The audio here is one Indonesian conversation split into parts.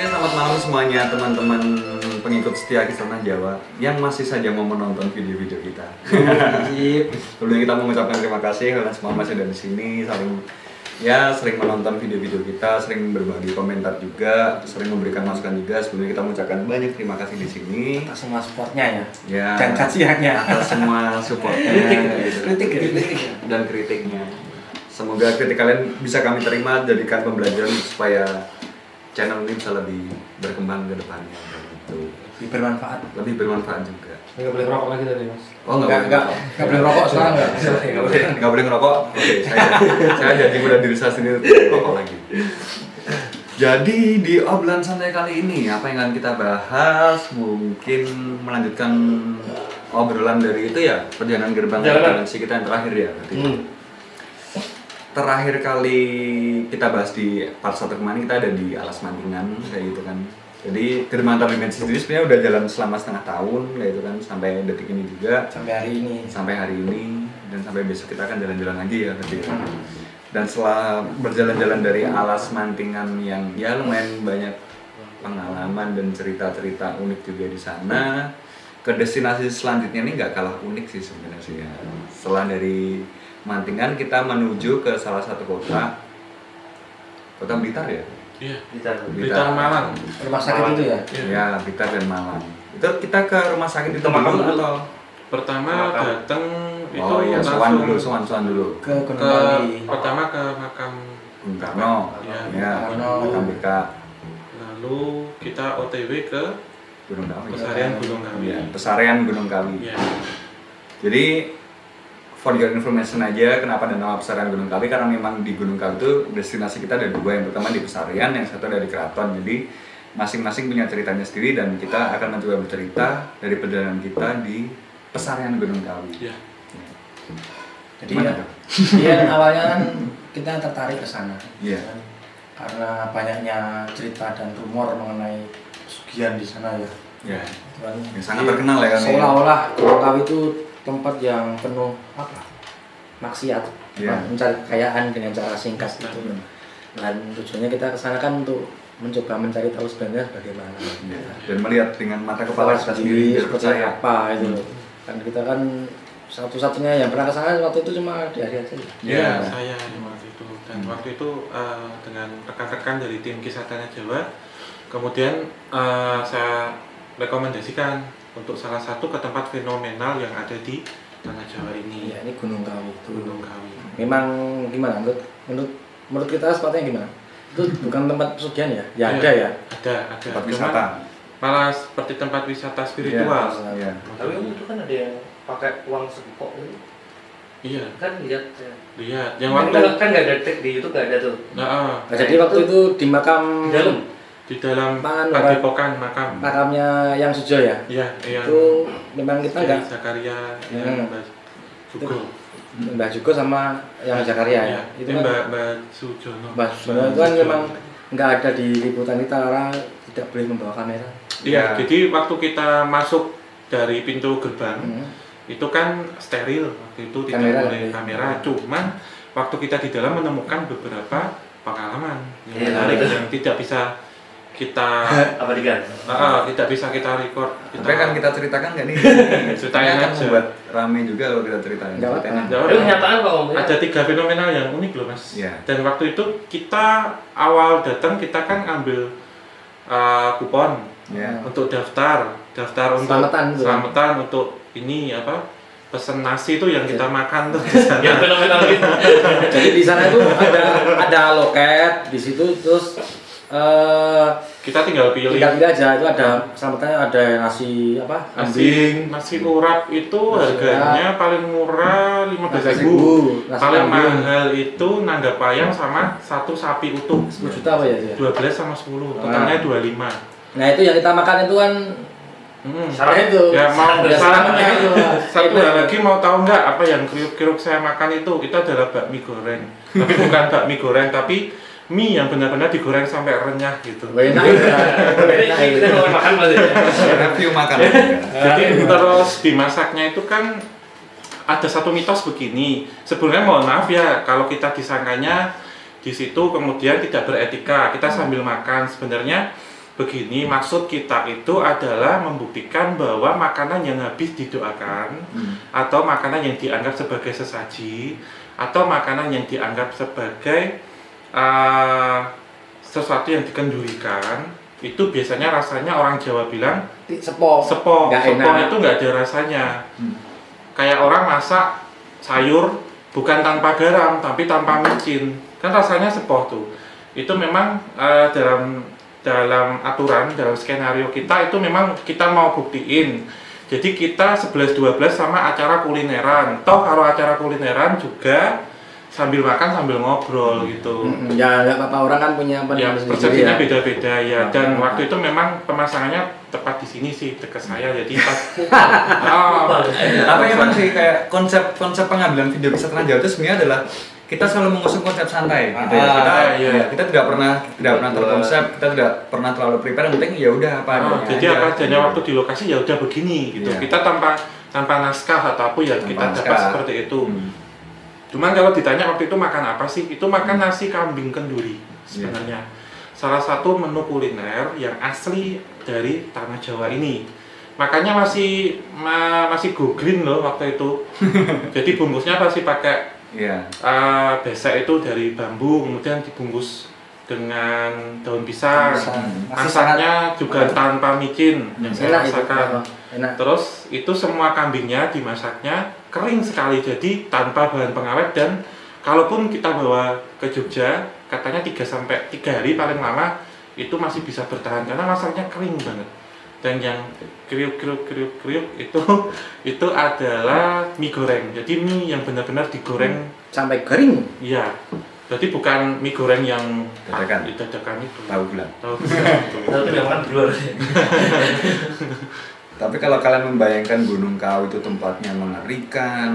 Oke, selamat malam semuanya teman-teman pengikut setia kisah Jawa yang masih saja mau menonton video-video kita. Sebelumnya kita mengucapkan terima kasih karena semua masih ada di sini, saling ya sering menonton video-video kita, sering berbagi komentar juga, sering memberikan masukan juga. Sebelumnya kita mengucapkan banyak terima kasih di sini. atas semua supportnya ya Ya, dan kajiannya atas semua supportnya gitu. kritik kritik dan kritiknya. Semoga kritik kalian bisa kami terima, jadikan pembelajaran supaya channel ini bisa lebih berkembang ke depannya. Gitu. lebih bermanfaat Lebih bermanfaat juga. Nggak boleh ngerokok lagi tadi mas. Oh nggak boleh nggak ngerokok. nggak boleh rokok sekarang nggak Nggak boleh. Nggak boleh ngerokok. Oke, saya saya jadi pada diri saya sendiri ngerokok lagi. Jadi di obrolan santai kali ini apa yang akan kita bahas mungkin melanjutkan obrolan dari itu ya perjalanan gerbang Perjalanan. dimensi kita yang terakhir ya. berarti. Hmm. Terakhir kali kita bahas di part 1 kemarin kita ada di alas mantingan kayak gitu kan. Jadi gerbang antar dimensi sendiri sebenarnya udah jalan selama setengah tahun kayak gitu kan sampai detik ini juga. Sampai hari ini. Sampai hari ini dan sampai besok kita akan jalan-jalan lagi ya nanti dan setelah berjalan-jalan dari alas mantingan yang ya lumayan banyak pengalaman dan cerita-cerita unik juga di sana ke destinasi selanjutnya ini nggak kalah unik sih sebenarnya. Sih ya setelah dari mantingan kita menuju ke salah satu kota. Kota Blitar ya? Iya, Blitar. Blitar Malang. rumah sakit itu ya? Iya. ya Blitar dan Malang. Itu kita ke rumah sakit itu Ke Malang dulu. Atau Pertama datang itu oh iya sowan dulu sowan sowan dulu. Ke ke Kawi pertama ke makam Bung Karno. Ya. ya Karno. makam BK Lalu kita OTW ke Gunung Kawi Pesarian Gunung Kawi. Iya, Pesarian Gunung Kawi Ya. jadi for your information aja kenapa ada nama Pesarian Gunung Kawi karena memang di Gunung Kawi itu destinasi kita ada dua yang pertama di Pesarian yang satu ada di Keraton jadi masing-masing punya ceritanya sendiri dan kita akan mencoba bercerita dari perjalanan kita di Pesarian Gunung Kawi Ya. jadi Gimana ya iya awalnya kan kita tertarik ke sana Iya. karena banyaknya cerita dan rumor mengenai pesugihan di sana ya ya kan. yang sangat terkenal ya kan ya? seolah-olah Gunung Kawi itu tempat yang penuh apa maksiat Iya. mencari kekayaan dengan cara singkat gitu dan tujuannya kita ke sana kan untuk mencoba mencari tahu sebenarnya bagaimana Iya. dan melihat dengan mata kepala kita sendiri seperti percaya apa itu kan kita kan satu-satunya yang pernah ke sana waktu itu cuma di hari aja Iya. Saya waktu itu dan Hmm. waktu itu eh, dengan rekan-rekan dari tim Kisah Tanah Jawa, kemudian eh, saya rekomendasikan untuk salah satu ke tempat fenomenal yang ada di Tanah Jawa ini, iya ini Gunung Kawi itu Gunung Kawi. memang gimana menurut menurut menurut kita sepertinya gimana itu bukan tempat pesugihan ya ya Iya. ada ya Ada, ada. tempat Cuman wisata Malah seperti tempat wisata spiritual. Iya. Tapi om itu kan ada yang pakai uang segepok gitu. Iya, Kan lihat ya. lihat. Yang waktu kan nggak ada tag di YouTube nggak ada tuh. nah, ah, Nah, jadi waktu itu di makam dalam. Di dalam Anu, padepokan makam. makamnya yang Sujo ya Iya, yang itu memang kita enggak Zakaria Hmm. yang Mbak Jugo. Mbah Jugo sama yang Zakaria ya Iya, itu kan Mbak Mbak Sujono. Mbah Sujono itu kan memang nggak ada di liputan kita karena tidak boleh membawa kamera Iya, Ya. jadi waktu kita masuk dari pintu gerbang Hmm. itu kan steril waktu itu tidak Kamera boleh nggak kamera. Cuman waktu kita di dalam menemukan beberapa pengalaman yang Iya, menarik yang tidak bisa kita Apa digan? Tidak bisa kita record. Kita, Tapi kan kita ceritakan nggak nih? Ceritain Ceritanya akan aja. membuat rame juga kalau kita ceritain. Aja. Nggak Tapi kenyataan kok om. ada tiga fenomena yang unik loh mas. Iya. Dan waktu itu kita awal datang kita kan ambil uh, kupon Ya. untuk daftar, daftar untuk Selamatan selamatan untuk ini apa pesen nasi itu yang kita makan tuh di sana. Yang fenomenal gitu. jadi di sana itu ada ada loket di situ terus eh kita tinggal pilih tinggal pilih aja itu ada selamatannya ada nasi apa nasi nasi urap itu Nasi harganya paling murah lima belas ribu. nasi Paling mahal itu nangga payang sama satu sapi utuh. 10 juta apa ya dia? 12 sama 10, totalnya 25. Nah itu yang kita makan itu kan Hmm. Itu Ya mau syaratnya itu. Satu Itu. lagi mau tahu nggak apa yang kriuk-kriuk saya makan itu? Itu adalah bakmi goreng. Tapi bukan bakmi goreng, tapi mie yang benar-benar digoreng sampai renyah gitu. enak ya enak Ini kita itu. mau makan berarti. ya? Review juga. Jadi terus dimasaknya itu kan ada satu mitos begini. Sebenarnya mohon maaf ya kalau kita disangkanya di situ kemudian tidak beretika. Kita sambil makan sebenarnya begini maksud kita itu adalah membuktikan bahwa makanan yang habis didoakan Hmm. atau makanan yang dianggap sebagai sesaji atau makanan yang dianggap sebagai uh, sesuatu yang dikendurikan itu biasanya rasanya orang Jawa bilang Sepo. sepo Nggak sepo enak. itu nggak ada rasanya Hmm. kayak orang masak sayur bukan tanpa garam tapi tanpa micin kan rasanya sepoh tuh itu memang uh, dalam dalam aturan dalam skenario kita itu memang kita mau buktiin jadi kita 11-12 sama acara kulineran toh kalau acara kulineran juga sambil makan sambil ngobrol gitu Mm-mm. Ya nggak apa-apa orang kan punya ya persepsinya ya. beda-beda ya Nah, dan nah, waktu nah. itu memang pemasangannya tepat di sini sih dekat saya jadi pas oh, Tapi emang sih kayak konsep konsep pengambilan video kisah Tanah Jawa itu sebenarnya adalah kita selalu mengusung konsep santai gitu ya. Ah, Kita iya. ya, kita tidak pernah tidak pernah terkonsep, kita tidak pernah terlalu prepare, yang penting ya udah apa adanya jadi aja. apa adanya waktu di lokasi ya udah begini gitu. Iya. Kita tanpa tanpa naskah atau apa ya Tanpa kita dapat naskah. seperti itu. Hmm. Cuman kalau ditanya waktu itu makan apa sih? Itu makan nasi kambing kenduri sebenarnya. Salah satu menu kuliner yang asli dari tanah Jawa ini. Makanya masih ma- masih go green loh waktu itu. Jadi bungkusnya masih pakai Iya. uh, besek itu dari bambu, kemudian dibungkus dengan daun pisang. Masaknya juga tanpa micin yang saya enak rasakan. Enak. Terus itu semua kambingnya dimasaknya kering sekali jadi tanpa bahan pengawet dan kalaupun kita bawa ke Jogja katanya 3 sampai 3 hari paling lama itu masih bisa bertahan karena masaknya kering banget. Dan yang kriuk kriuk kriuk kriuk itu itu adalah mie goreng. Jadi mie yang benar-benar digoreng Sampai kering. iya. Jadi bukan mie goreng yang Dadakan. dadakan itu. Tahu bulan. Tahu bulan tidak makan di luar. Tapi kalau kalian membayangkan Gunung Kawi itu tempatnya mengerikan,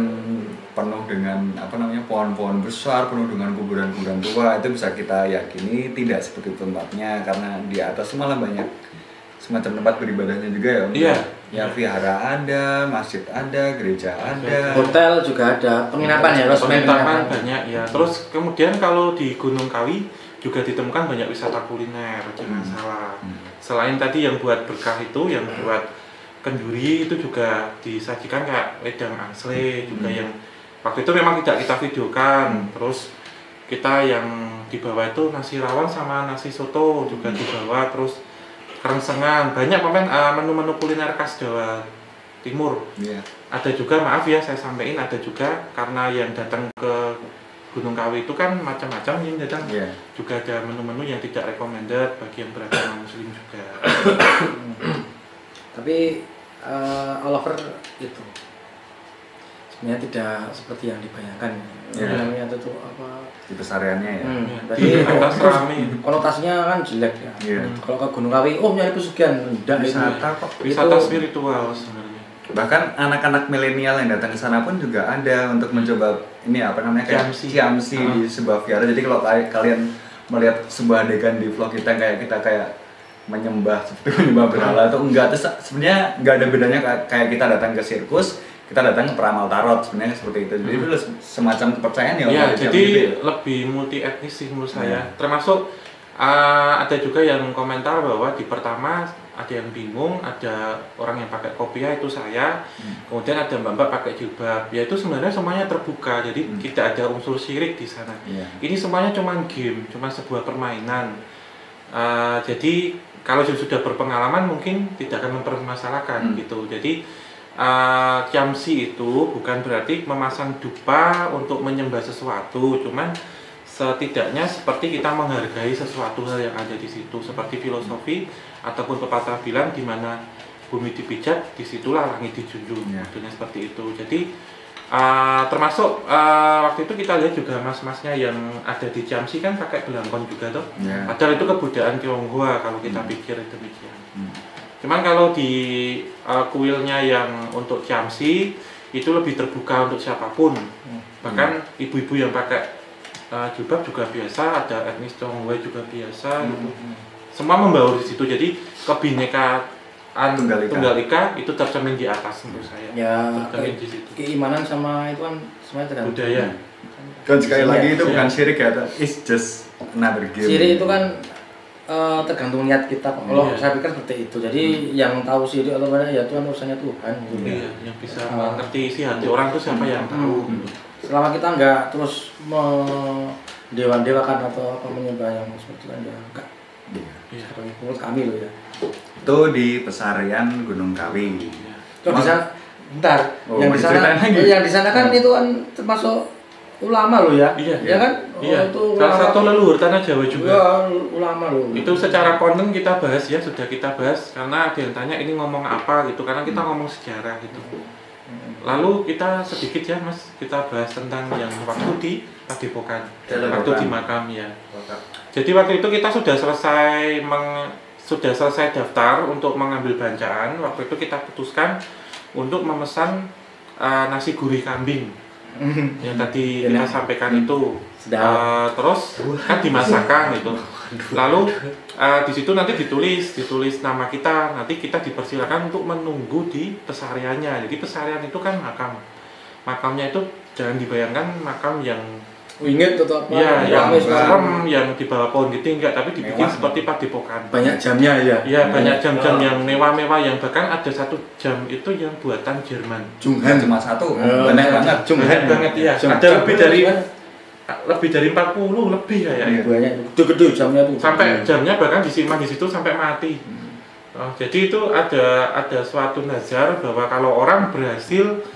penuh dengan apa namanya pohon-pohon besar, penuh dengan kuburan-kuburan tua, itu bisa kita yakini tidak seperti tempatnya karena di atas malah banyak semacam tempat beribadahnya juga ya. Iya. Ya vihara ada, masjid ada, gereja ada. Hotel juga ada. Penginapan ya, Penginapan penginapan. banyak ya. Terus kemudian kalau di Gunung Kawi juga ditemukan banyak wisata kuliner, jangan Hmm. salah. Hmm. Selain tadi yang buat berkah itu, yang buat kenduri itu juga disajikan kayak wedang angsle juga Hmm. yang waktu itu memang tidak kita videokan. Hmm. Terus kita yang dibawa itu nasi rawon sama nasi soto juga Hmm. dibawa. Terus kerengsengan banyak pemain eh, menu-menu kuliner khas Jawa Timur Iya. ada juga maaf ya saya sampaikan ada juga karena yang datang ke Gunung Kawi itu kan macam-macam yang datang Iya. juga ada menu-menu yang tidak recommended bagi yang beragama muslim juga Tapi eh, all over itu sebenarnya tidak seperti yang dibayangkan. Ya. Namanya itu tuh apa? Di pesariannya ya. Hmm, Ya, berarti di atas terus rame konotasinya kan jelek ya. Iya. Kalau ke Gunung Kawi, oh nyari pesugihan, enggak itu. Wisata kok. wisata Itu- spiritual sebenarnya Bahkan anak-anak milenial yang datang ke sana pun juga ada untuk mencoba ini apa namanya kayak Ciamsi. ciamsi Ah. di sebuah vihara. Jadi kalau kali- kalian melihat sebuah adegan di vlog kita kayak kita kayak menyembah seperti menyembah berhala atau enggak terus sebenarnya enggak ada bedanya kayak- kita datang ke sirkus kita datang ke peramal tarot sebenarnya seperti itu jadi itu semacam kepercayaan ya ya jadi Ciamsi itu ya. lebih multi etnis sih menurut Ya. saya termasuk uh, ada juga yang komentar bahwa di pertama ada yang bingung ada orang yang pakai kopiah itu saya Hmm. kemudian ada mbak-mbak pakai jilbab ya itu sebenarnya semuanya terbuka jadi Hmm. tidak ada unsur syirik di sana Iya. ini semuanya cuma game, cuma sebuah permainan. Uh, jadi kalau sudah berpengalaman mungkin tidak akan mempermasalahkan Hmm. gitu. Jadi uh, kiamsi itu bukan berarti memasang dupa untuk menyembah sesuatu, cuman setidaknya seperti kita menghargai sesuatu hal yang ada di situ, seperti filosofi ataupun pepatah bilang di mana bumi dipijat, di situlah langit dijunjung. Maksudnya seperti itu. Jadi Uh, termasuk uh, waktu itu kita lihat juga mas-masnya yang ada di Ciamsi kan pakai belangkon juga tuh. Iya. Padahal itu kebudayaan Tionghoa kalau kita Hmm. pikir itu demikian. Hmm. Cuman kalau di uh, kuilnya yang untuk Ciamsi itu lebih terbuka untuk siapa pun. Bahkan ibu-ibu yang pakai uh, jilbab juga biasa, ada etnis Tionghoa juga biasa. gitu. Semua membaur di situ. Jadi kebinekaan Tunggal Ika. Tunggal Ika itu tercermin di atas menurut saya. Ya, Tercermin di situ. keimanan sama itu kan semuanya tergantung. Budaya. dan sekali lagi itu bukan syirik ya it's just another game Siri itu kan eh, tergantung niat kita kalau Iya. saya pikir seperti itu jadi yang tahu siri atau mana ya Tuhan urusannya Tuhan gitu. Iya, yang bisa Ah. mengerti isi hati orang itu siapa yang tahu. Hmm. selama kita nggak terus mendewa-dewakan atau apa menyembah yang seperti itu ya enggak Iya. Seperti menurut kami loh ya Itu di Pesarian Gunung Kawi. Iya. Di sana, bentar, Oh, yang di sana, yang di sana kan itu kan termasuk ulama loh ya, Iya, ya kan? Iya. Oh, itu Salah ulama. satu leluhur tanah Jawa juga. Ya, ulama loh. Itu secara konten kita bahas ya, sudah kita bahas karena ada yang tanya ini ngomong apa gitu, karena kita ngomong sejarah gitu. Lalu kita sedikit ya Mas, kita bahas tentang yang waktu di Padepokan, waktu di makam ya. Jadi waktu itu kita sudah selesai meng, sudah selesai daftar untuk mengambil bacaan. Waktu itu kita putuskan untuk memesan uh, nasi gurih kambing yang tadi kita Enak. sampaikan itu. Uh, terus kan dimasakkan itu. Lalu uh, di situ nanti ditulis, ditulis nama kita. Nanti kita dipersilakan untuk menunggu di pesariannya. Jadi pesarian itu kan makam. Makamnya itu jangan dibayangkan makam yang Wingit atau apa? Iya, yang serem, yang di bawah pohon gede enggak, tapi dibikin Mewah. seperti padepokan. Banyak jamnya ya. Iya, banyak jam-jam Oh. yang mewah-mewah yang bahkan ada satu jam itu yang buatan Jerman. Junghan cuma satu, Eh, banyak banget. Junghan. Banget ya. Ada lebih dari lebih dari 40 lebih ya ya. Iya. banyak gede-gede jamnya tuh. Sampai jamnya bahkan disimpan di situ sampai mati. Oh, jadi itu ada ada suatu nazar bahwa kalau orang berhasil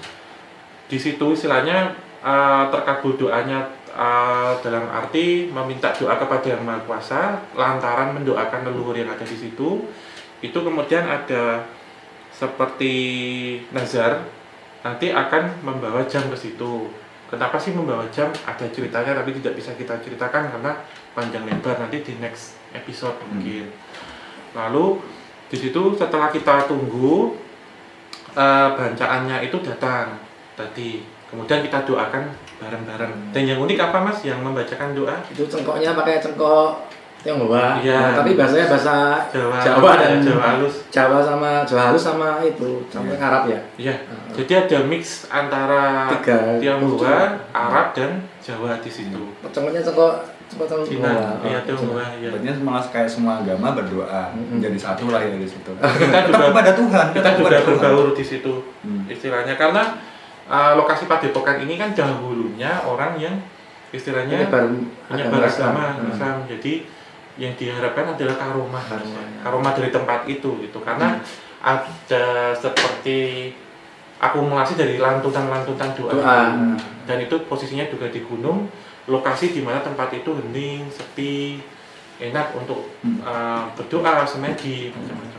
di situ istilahnya eh, terkabul doanya eh, dalam arti meminta doa kepada yang maha kuasa lantaran mendoakan leluhur yang ada di situ. Itu kemudian ada seperti nazar nanti akan membawa jam ke situ. Kenapa sih membawa jam? Ada ceritanya tapi tidak bisa kita ceritakan karena panjang lebar. Nanti di next episode mungkin. Lalu di situ setelah kita tunggu eh, bancaannya itu datang tadi kemudian kita doakan bareng-bareng dan yang unik apa mas yang membacakan doa Itu cengkoknya pakai cengkok Tionghoa. Iya. Nah, tapi bahasanya bahasa Jawa Jawa dan Jawa halus Jawa sama Jawa halus sama itu sama Iya. Arab ya. Iya, Nah, jadi ada mix antara tiga Tionghoa, Arab dan Jawa di situ. Cengkoknya cengkok. Cina, Oh, iya Tionghoa, iya. Berarti malah kayak semua agama berdoa Mm-mm. menjadi satu lah ya di situ. Kita juga kepada Tuhan. kita tetap juga berbaur di situ Hmm. istilahnya karena uh, lokasi padepokan ini kan dahulunya orang yang istilahnya Penyebar menyebar agama Hmm. Islam. Jadi yang diharapkan adalah karomah, Karomah. karomah dari tempat itu gitu. Karena ada seperti akumulasi dari lantutan-lantutan doa, Doa. dan itu posisinya juga di gunung, lokasi di mana tempat itu hening, sepi, enak untuk Hmm. uh, berdoa, semedi, macam-macam.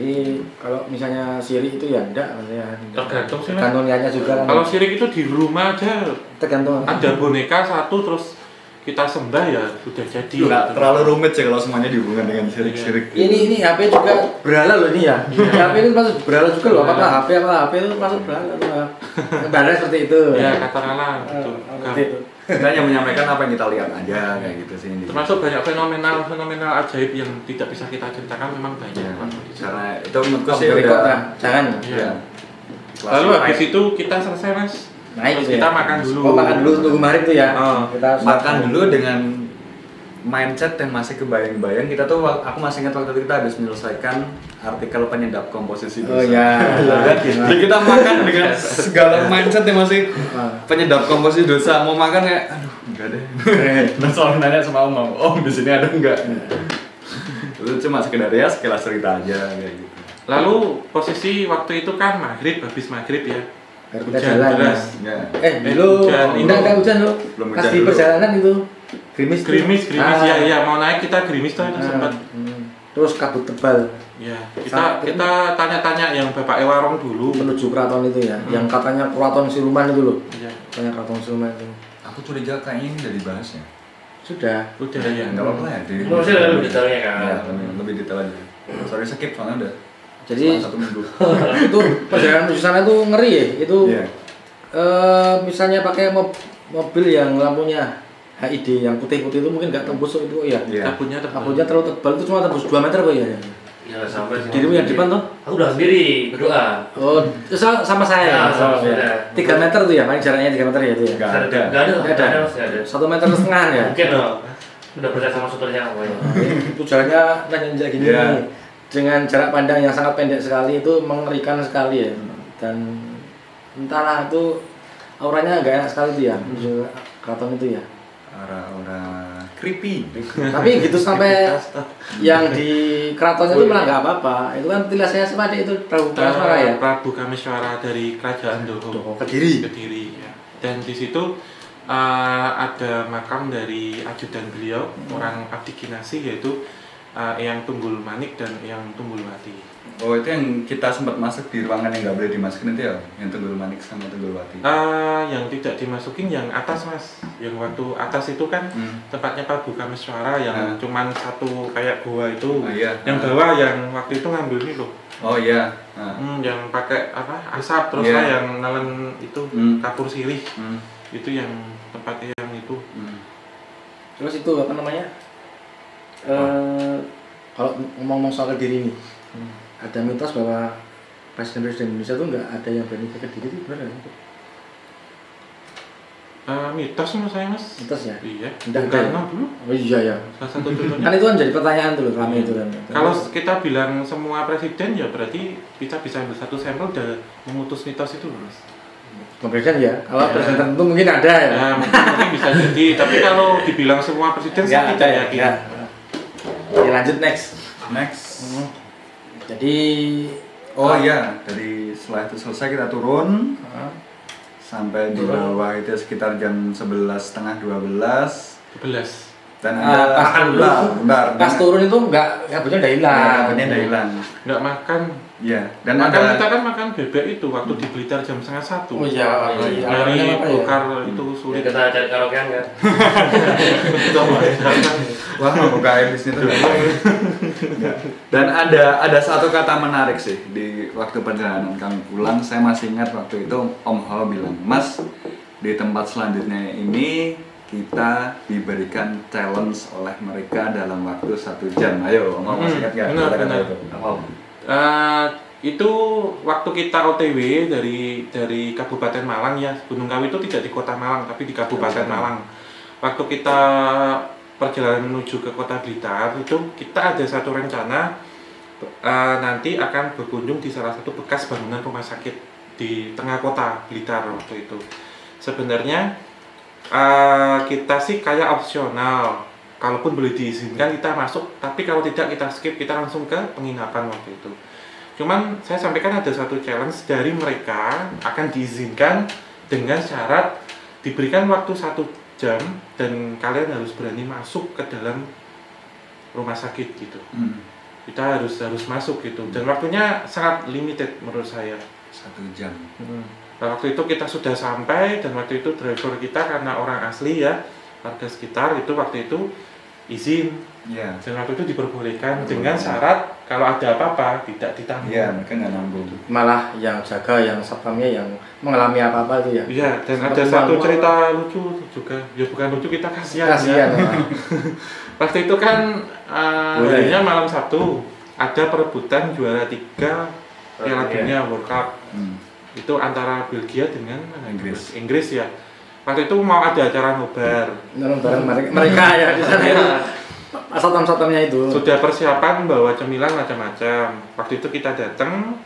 Jadi kalau misalnya siri itu ya enggak maksudnya. Tergantung sih. Tergantung niatnya juga kan. Kalau syirik itu di rumah aja tergantung ada boneka satu terus kita sembah ya sudah jadi. Nggak terlalu rumit sih kalau semuanya dihubungkan dengan syirik-syirik. ini ini HP juga berhala loh ini ya. HP ini masuk berhala juga loh. Apakah HP apa HP itu masuk berhala tuh. Berhala seperti itu. Ya katakanlah gitu. seperti itu. Kita hanya menyampaikan apa yang kita lihat aja kayak gitu sih. Termasuk banyak fenomenal fenomenal ajaib yang tidak bisa kita ceritakan memang banyak. Ya, karena itu menurutku sih udah lah. Jangan. Iya. Lalu habis itu kita selesai mas. Naik Terus gitu kita ya. makan dulu. Oh, makan dulu tunggu maghrib tuh ya. Oh. Kita makan dulu dengan mindset yang masih kebayang-bayang kita tuh aku masih ingat waktu itu kita habis menyelesaikan artikel penyedap komposisi Oh dosa. ya. Kan? Jadi kita makan dengan segala mindset yang masih Ah. penyedap komposisi dosa mau makan kayak aduh enggak deh dan selalu nanya sama om om di sini ada enggak itu cuma sekedar ya sekilas cerita aja kayak gitu Lalu posisi waktu itu kan maghrib habis maghrib ya. Baru kita Hujan jalan. deras. ya Eh, Eh, dulu hujan, enggak enggak hujan lo. Belum Pas hujan di perjalanan itu gerimis. tuh. Gerimis, gerimis Ah. ya, ya mau naik kita gerimis tuh itu Ah. sempat. Hmm. Terus kabut tebal Ya, kita kita tanya-tanya yang Bapak Ewarong dulu. menuju keraton itu ya. Hmm. Yang katanya keraton siluman itu loh. Ya, Katanya keraton siluman itu. aku curiga kayaknya ini udah dibahas ya Sudah. udah ya. nggak apa-apa ya di- Maksudnya lebih detailnya kan. ya lebih, lebih detail aja sorry skip soalnya udah Jadi satu minggu itu perjalanan menuju sana itu ngeri ya. Itu Iya. eh, misalnya pakai mob- mobil yang lampunya HID yang putih-putih itu mungkin nggak tembus itu ya. Iya. Kabutnya tebal. Kabutnya terlalu tebal itu cuma tembus 2 meter apa ya? Ya sampai. Dirimu yang depan tuh? Aku udah sendiri berdoa. Oh, itu sa- sama saya. Ya, sama Oh, saya. ya. Tiga meter tuh ya, paling jaraknya 3 meter ya itu ya. Nggak ada Nggak ada. Nggak ada. Satu meter setengah ya. Mungkin loh. Udah percaya sama supirnya pokoknya. itu jalannya nanjak gini nih. dengan jarak pandang yang sangat pendek sekali itu mengerikan sekali ya dan entahlah itu auranya nggak enak sekali tuh ya keraton itu ya Orang-orang creepy. tapi gitu sampai yang di keraton itu malah nggak apa-apa itu kan tilasnya seperti itu Prabu Kamiswara ya Prabu Kamiswara dari Kerajaan. Doro, Kediri. Kediri ya. Dan di situ uh, ada makam dari ajudan beliau, orang abdi kinasi yaitu uh, Eyang Tunggul Manik dan Eyang Tunggul Wati. Oh itu yang kita sempat masuk di ruangan yang nggak boleh dimasukin itu ya, yang Tunggul Manik sama Tunggul Wati. Uh, yang tidak dimasukin yang atas mas, yang waktu atas itu kan Hmm. tempatnya Prabu Kamiswara yang Nah. cuman satu kayak gua itu. Oh, iya. Yang bawah yang waktu itu ngambil ini loh, Oh iya. Nah. hmm, yang pakai apa asap terus Iya. lah yang nelen itu Hmm. kapur sirih Hmm. itu yang tempat yang itu. Hmm. terus itu apa namanya eh kalau ngomong soal kediri ini ada mitos bahwa presiden-presiden Indonesia tuh nggak ada yang berani ke kediri itu benar nggak? Uh, mitos menurut saya mas. mitos ya Iya. Nggak Karena ya? dulu oh iya ya salah satu contohnya. kan itu kan jadi pertanyaan tuh loh kami itu kan Kalau kita bilang semua presiden ya berarti kita bisa ambil satu sampel dan memutus mitos itu loh mas. Kemudian ya, kalau Ya. presiden tertentu mungkin ada ya. Ya mungkin, mungkin bisa jadi. Tapi kalau dibilang semua presiden saya Nggak tidak ya. yakin. ya. Ya lanjut next. Next. Jadi Oh iya, dari setelah itu selesai kita turun. Ah, sampai di bawah itu sekitar jam 11 setengah 12 11. Dan ada pas turun, bentar, pas turun itu enggak kabutnya udah hilang. kabutnya udah hilang. Nggak makan. Iya, dan makan ada kita kan makan bebek itu waktu di Blitar jam setengah satu. Oh iya, iya, iya. Dari ya? Golkar itu Ya, sulit. kita cari karaokean kan. Wah, mau buka air di sini tuh. Ya. Dan ada ada satu kata menarik sih di waktu perjalanan kami pulang. Saya masih ingat waktu itu Om Ho bilang, Mas, di tempat selanjutnya ini kita diberikan challenge oleh mereka dalam waktu satu jam. Ayo, Ho masih ingat nggak? Hmm, benar, benar. itu? Eh, itu waktu kita OTW dari dari Kabupaten Malang ya Gunung Kawi itu tidak di Kota Malang tapi di Kabupaten Malang. Waktu kita perjalanan menuju ke Kota Blitar itu kita ada satu rencana eh, nanti akan berkunjung di salah satu bekas bangunan rumah sakit di tengah kota Blitar waktu itu. Sebenarnya eh, kita sih kayak opsional. Kalaupun boleh diizinkan kita masuk, tapi kalau tidak kita skip, kita langsung ke penginapan waktu itu. Cuman saya sampaikan ada satu challenge dari mereka akan diizinkan dengan syarat diberikan waktu satu jam dan kalian harus berani masuk ke dalam rumah sakit gitu. Hmm, Kita harus harus masuk gitu dan waktunya sangat limited menurut saya. satu jam. Nah, waktu itu kita sudah sampai dan waktu itu driver kita karena orang asli ya warga sekitar itu waktu itu izin Iya. dan waktu itu diperbolehkan dengan syarat kalau ada apa-apa tidak ditanggung. Iya, mereka nggak nanggung. Malah yang jaga, yang satpamnya yang mengalami apa-apa itu ya. Iya, dan Seperti ada satu manual. cerita lucu juga. Ya bukan lucu kita kasihan. Kasihan. ya. ya. Waktu itu kan uh, harinya malam Sabtu ada perebutan juara tiga Piala Dunia. Dunia World Cup. Hmm. Itu antara Belgia dengan? Inggris. Inggris ya. Waktu itu mau ada acara nobar. Bareng mereka, mereka ya di sana itu. Satpam-satpamnya itu. Sudah persiapan bawa cemilan macam-macam. Waktu itu kita datang.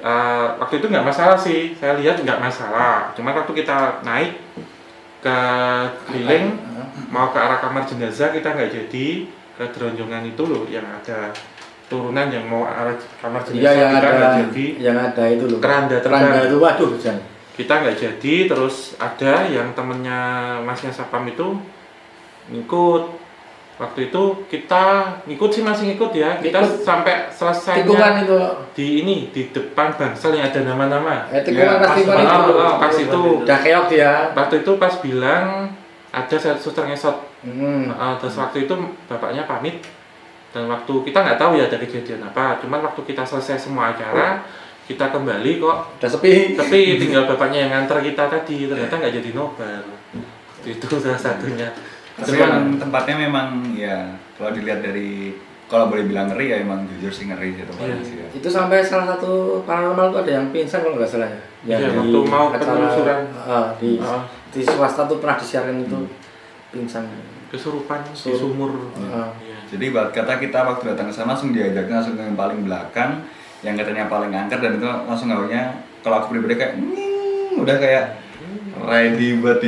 uh, waktu itu nggak masalah sih. Saya lihat nggak masalah. Cuma waktu kita naik ke keliling mau ke arah kamar jenazah kita nggak jadi ke deronjongan itu loh yang ada turunan yang mau arah kamar Iya jenazah yang kita ada, jadi yang ada itu loh. Keranda terbang. Keranda itu waduh Jan. kita nggak jadi terus ada yang temennya masnya sapam itu ngikut waktu itu kita ngikut sih masih ngikut ya kita Ngikut. sampai Tikungan itu. di ini di depan bangsal yang ada nama-nama Eh Ya, pas Oh, itu. oh, pas itu Udah keok dia. waktu itu pas bilang ada suster ngesot Hmm. Uh, terus waktu itu bapaknya pamit dan waktu kita nggak tahu ya ada kejadian apa cuman waktu kita selesai semua acara kita kembali kok Udah sepi. tapi tinggal bapaknya yang nganter kita tadi ternyata nggak jadi nobar itu salah satunya Tapi cuman tempatnya memang ya kalau dilihat dari kalau boleh bilang ngeri ya emang jujur sih ngeri sih tempatnya Iya. sih ya. Itu sampai salah satu paranormal itu ada yang pingsan kalau nggak salah ya. Iya, waktu mau penelusuran. ah, di Ah. di swasta tuh pernah disiarkan itu pingsan. Kesurupan di sumur Ah. Iya. Jadi buat kata kita waktu datang ke sana langsung diajaknya langsung ke yang paling belakang, yang katanya paling angker dan itu langsung awalnya kalau aku pribadi kayak "Hmm," udah kayak ready buat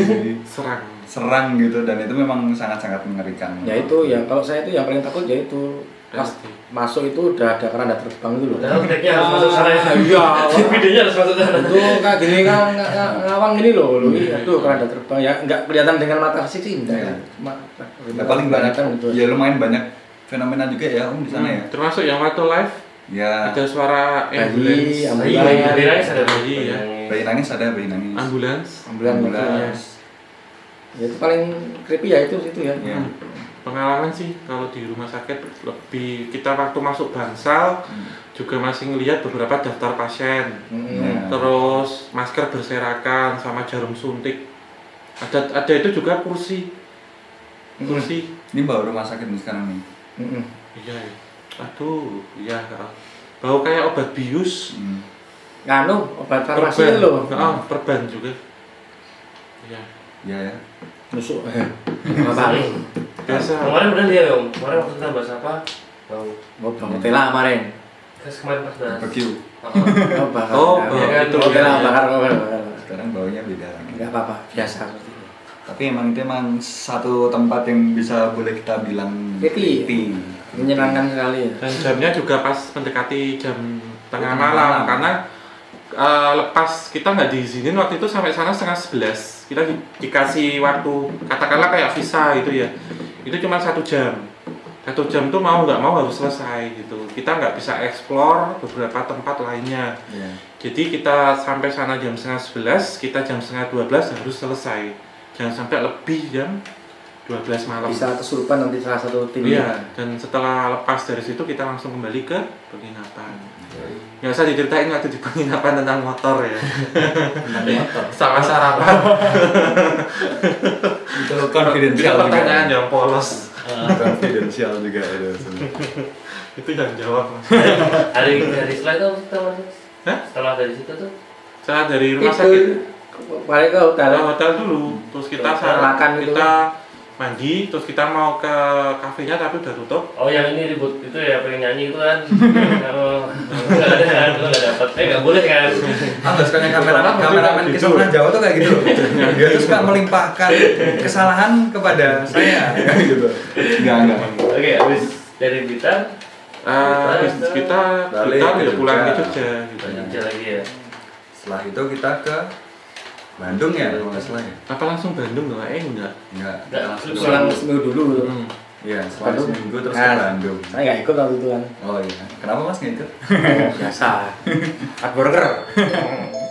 serang diserang gitu dan itu memang sangat-sangat mengerikan. Ya itu ya kalau saya itu yang paling takut ya itu pas Pasti. masuk itu udah ada keranda terbang itu loh. Padahal decknya harus masuk sana ya. Iya. Videonya harus masuk sana. itu kayak gini kan ng- ng- ngawang gini loh, loh. Aduh keranda terbang ya nggak kelihatan dengan mata fisik sih enggak ya. Cuma Ya, paling banyak gitu. ya lumayan banyak fenomena juga ya om di sana Hmm, ya. termasuk yang waktu live Ya ada suara ambulans ambulans. Bayi, bayi nangis ada Bayi, ya. bayi nangis ada bayi nangis. ambulans Ambulan itu ya. Ambulans. Ya, itu paling creepy ya itu situ ya. Ya. Pengalaman sih kalau di rumah sakit lebih kita waktu masuk bangsal Hmm. juga masih ngelihat beberapa daftar pasien Mm-mm. Ya. terus masker berserakan sama jarum suntik ada ada itu juga kursi kursi Ini baru rumah sakit nih sekarang nih. Mm-mm. iya ya. aduh iya bau kayak obat bius Hmm. Nganu obat farmasi loh. Ah, perban juga iya Ya ya. Nusuk. Apa? Biasa Kemarin bener dia om. Kemarin waktu kita bahas apa? Bau. Oh, bang Tela kemarin. Terus kemarin pas bahas. Barbecue. Heeh. Oh, bakar. Oh, Ya, bakar. itu Tela bakar bakar. Sekarang baunya beda lagi. Enggak apa-apa, biasa. Tapi emang itu emang satu tempat yang bisa boleh kita bilang Creepy. creepy. Menyenangkan sekali ya. dan jamnya juga pas mendekati jam tengah malam malam. karena eh, lepas kita nggak diizinin waktu itu sampai sana setengah sebelas kita di- dikasih waktu katakanlah kayak visa gitu ya itu cuma satu jam. Satu jam tuh mau nggak mau harus selesai gitu. Kita nggak bisa explore beberapa tempat lainnya. Ya. jadi kita sampai sana jam setengah sebelas kita jam setengah dua belas harus selesai. Jangan sampai lebih jam 12 malam Bisa kesurupan nanti salah satu tim. Iya, dan setelah lepas dari situ kita langsung kembali ke penginapan. Nggak usah diceritain waktu di penginapan tentang motor ya. Sama sarapan. Itu confidential juga. pertanyaan yang polos. confidential juga itu. Itu yang jawab. Mas. Hari hari setelah itu kita? Setelah dari situ tuh. Saya dari rumah Itu sakit balik ke hotel. ke hotel dulu, terus kita Hotel sarapan, gitu. kita mandi, terus kita mau ke kafenya tapi udah tutup. Oh yang ini ribut itu ya pengen nyanyi itu kan. Oh, nggak ada kan, nggak. Eh nggak boleh kan. Ah, nggak sukanya kameramen, kameramen Gitu. kisah Jawa tuh kayak gitu loh. Dia tuh suka melimpahkan kesalahan kepada saya, kayak gitu. Enggak, enggak. Oke habis dari Blitar. Eh, kita Balik kita ya pulang ke Jogja. Jogja gitu. Jogja lagi ya. Setelah itu kita ke Bandung ya, kalau nggak salah ya. Apa langsung Bandung nggak? Eh enggak. Enggak, Nggak, langsung Pulang Bandung. seminggu dulu. Hmm. Iya, setelah Bandung. seminggu terus Nah, ke Bandung. Saya nggak ikut waktu itu kan. Oh iya, kenapa mas nggak ikut? Biasa. Hot burger.